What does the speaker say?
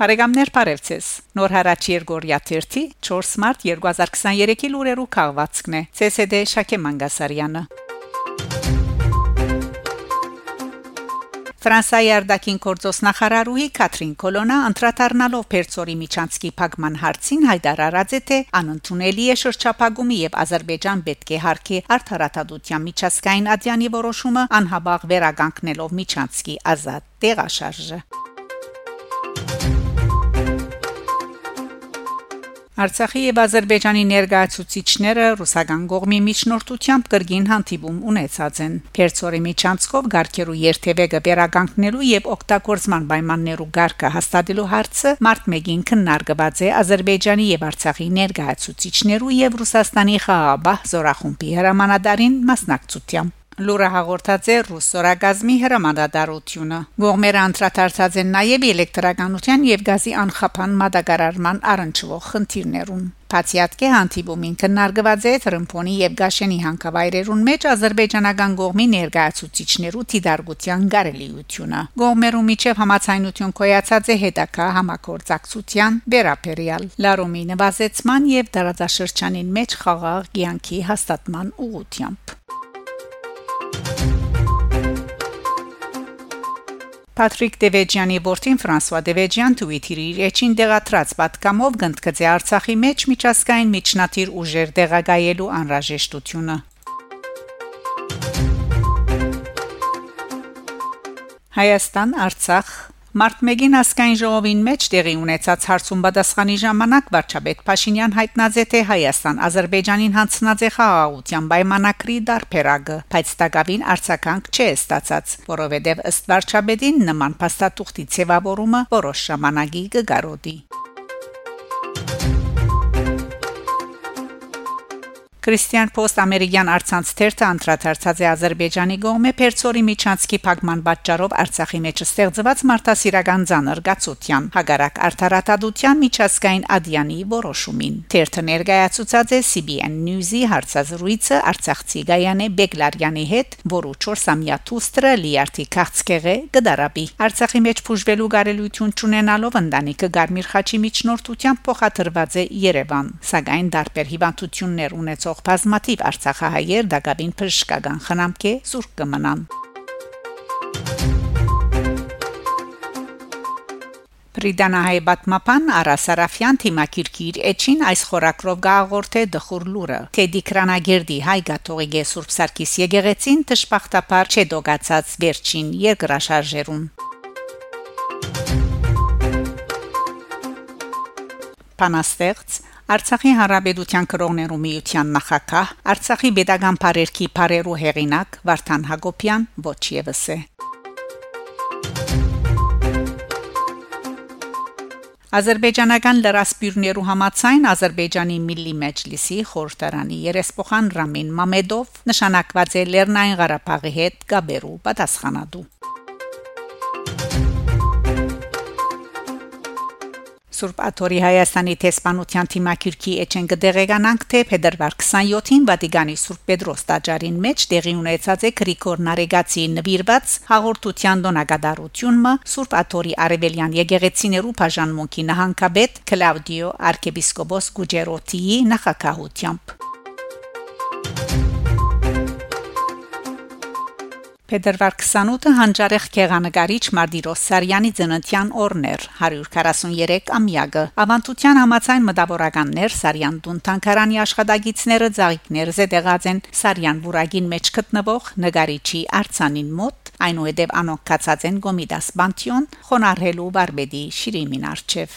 Բարեկամներ Փարեվցես Նոր հարաճ Երգորիա 3 4 մարտ 2023-ի լուրերու քաղվածքն է ՑՍԴ Շակե Մանգասարյանը Ֆրանսիայի արտաքին գործոս նախարարուհի Կատրին Կոլոնա անդրադառնալով Պերցորի Միչանսկի փակման հարցին հայտարարած է թե անընդունելի է շրջափակումի եւ Ադրբեջան պետք է հարկի արդարադատության միջազգային ադյանի որոշումը անհաբաղ վերագանքնելով Միչանսկի ազատ տեղաշարժը Արցախի եւ Ադրբեջանի ներկայացուցիչները ռուսական գողմի միջնորդությամբ կրգին հանդիպում ունեցած են։ Պերցորի միջանցքով Գարքերու երթևեկը վերագանքնելու եւ օգտագործման պայմաններու գարկը հաստատելու հարցը մարտ 1-ին քննարկված է Ադրբեջանի եւ Արցախի ներկայացուցիչներու եւ Ռուսաստանի Ղարաբաղ զորախումբի հրամանատարին մասնակցությամբ լուրը հաղորդած է ռուս սորագազմի հրամանատարությունը։ Գողմերը անդրադարձած են նաև էլեկտրականության եւ գազի անխափան մատակարարման առնչվող խնդիրներուն։ Փացիատկե հանդիպումին քննարկված է Տրմփոնի եւ Գաշենի հանքավայրերուն մեջ ազերբայջանական գողմի ներկայացուցիչներու թիդարգության գարելիությունը։ Գողմերու միջև համացայնություն կոյացած է հետակա համակորձակցության վերապերյալ լարոմի նվազեցման եւ դարաձաշրջանին մեջ խաղաղ կյանքի հաստատման ուղղությամբ։ Պատրիկ Դևեջյանի որդին Ֆրանսուয়া Դևեջյան Twitter-ի իր էջին դեղատրած պատկամով գնդկծե Արցախի մեջ միջազգային միջնադիր ուժեր դեղագայելու անհրաժեշտությունը։ Հայաստան Արցախ Մարտ 1-ին ասկայն ժողովին մեջ տեղի ունեցած հարցում պատասխանի ժամանակ վարչապետ Փաշինյան հայտնած է թե Հայաստան Ադրբեջանին հանձնած է խաղաղության պայմանակրի դարբերակը, բայց տակավին արցականք չէ ստացած, որովհետև ըստ վարչապետին նման փաստաթուղթի ցևավորումը որոշ ժամանակի կգարոդի։ Քրիստիան Պոստ ամերիկյան արցանց թերթը անդրադարձած է Ադրբեջանի գողմե Պերցորի Միչանսկի փակման պատճառով Արցախի մեջ ստեղծված մարդասիրական ցաներ գացության հագարակ արդարադատության միջազգային ադյանի որոշումին թերթը ներկայացուցած է CBN News-ի հարցազրույցը Արցախցի Գայանե Բեգլարյանի հետ, որը 4-ամյա թուստրը լիարտի քաղցկեղը գդարաբի Արցախի մեջ փուժվելու կարելություն ունենալով ընտանիքը Գարմիր Խաչի միջնորդությամբ փոխադրված է Երևան սակայն դարբեր հիվանդություններ ունեցող ունեցող բազմաթիվ արցախահայեր դակավին բժշկական խնամքի զուրկ կմնան։ Պրիդանահայ բատմապան Արասարաֆյան թիմակիրքի իր էջին այս խորակրով գաղորդե դխուր լուրը թե դիկրանագերդի հայ գաթողիկե Սուրբ Սարգիս եկեղեցին տշպախտապար չդոգացած վերջին երկրաշարժերուն Պանաստեղծ Արցախի Հանրապետության կրողներու միության նախակահ Արցախի Պետական Փարերքի Փարերու հեղինակ Վարդան Հակոբյան ոչ եւս է Ադրբեջանական լրասպիրներու համացայն Ադրբեջանի Միլլի Մեջլիսի խորհրդարանի երեսփոխան Ռամին Մամեդով նշանակված է Լեռնային Ղարաբաղի հետ գաբերու պատասխանատու Սուրբ Աթորի Հայաստանի տեսփանության թիմակիրքի էջեն կդեղեկանանք թե փետրվար 27-ին Վատիկանի Սուրբ Պետրոս տաճարին մեջ տեղի ունեցած է Գրիգոր Նարեգացի նվիրված հաղորդության դոնակատարությունը Սուրբ Աթորի Արևելյան եկեղեցիներու բաժանմունքի նահանգապետ Կլաուդիո arczepiskopos Գուջերոտիի նախակահությամբ Փետրվար 28-ը հանճարեղ քեղանկարիչ Մարտիրոս Սարյանի ծննդյան օրներ 143 ամյակը ավանդության համացայն մտավորականներ Սարյան տուն թանկարանի աշխատագիցները ծաղիկներ զետեղած են Սարյան բուրագին մեջ գտնվող նկարիչի արցանին մոտ այնուհետև անոնք կացած են Գոմիդաս Բանտիոն խոնարհելու բարբեդի շիրիմին արչև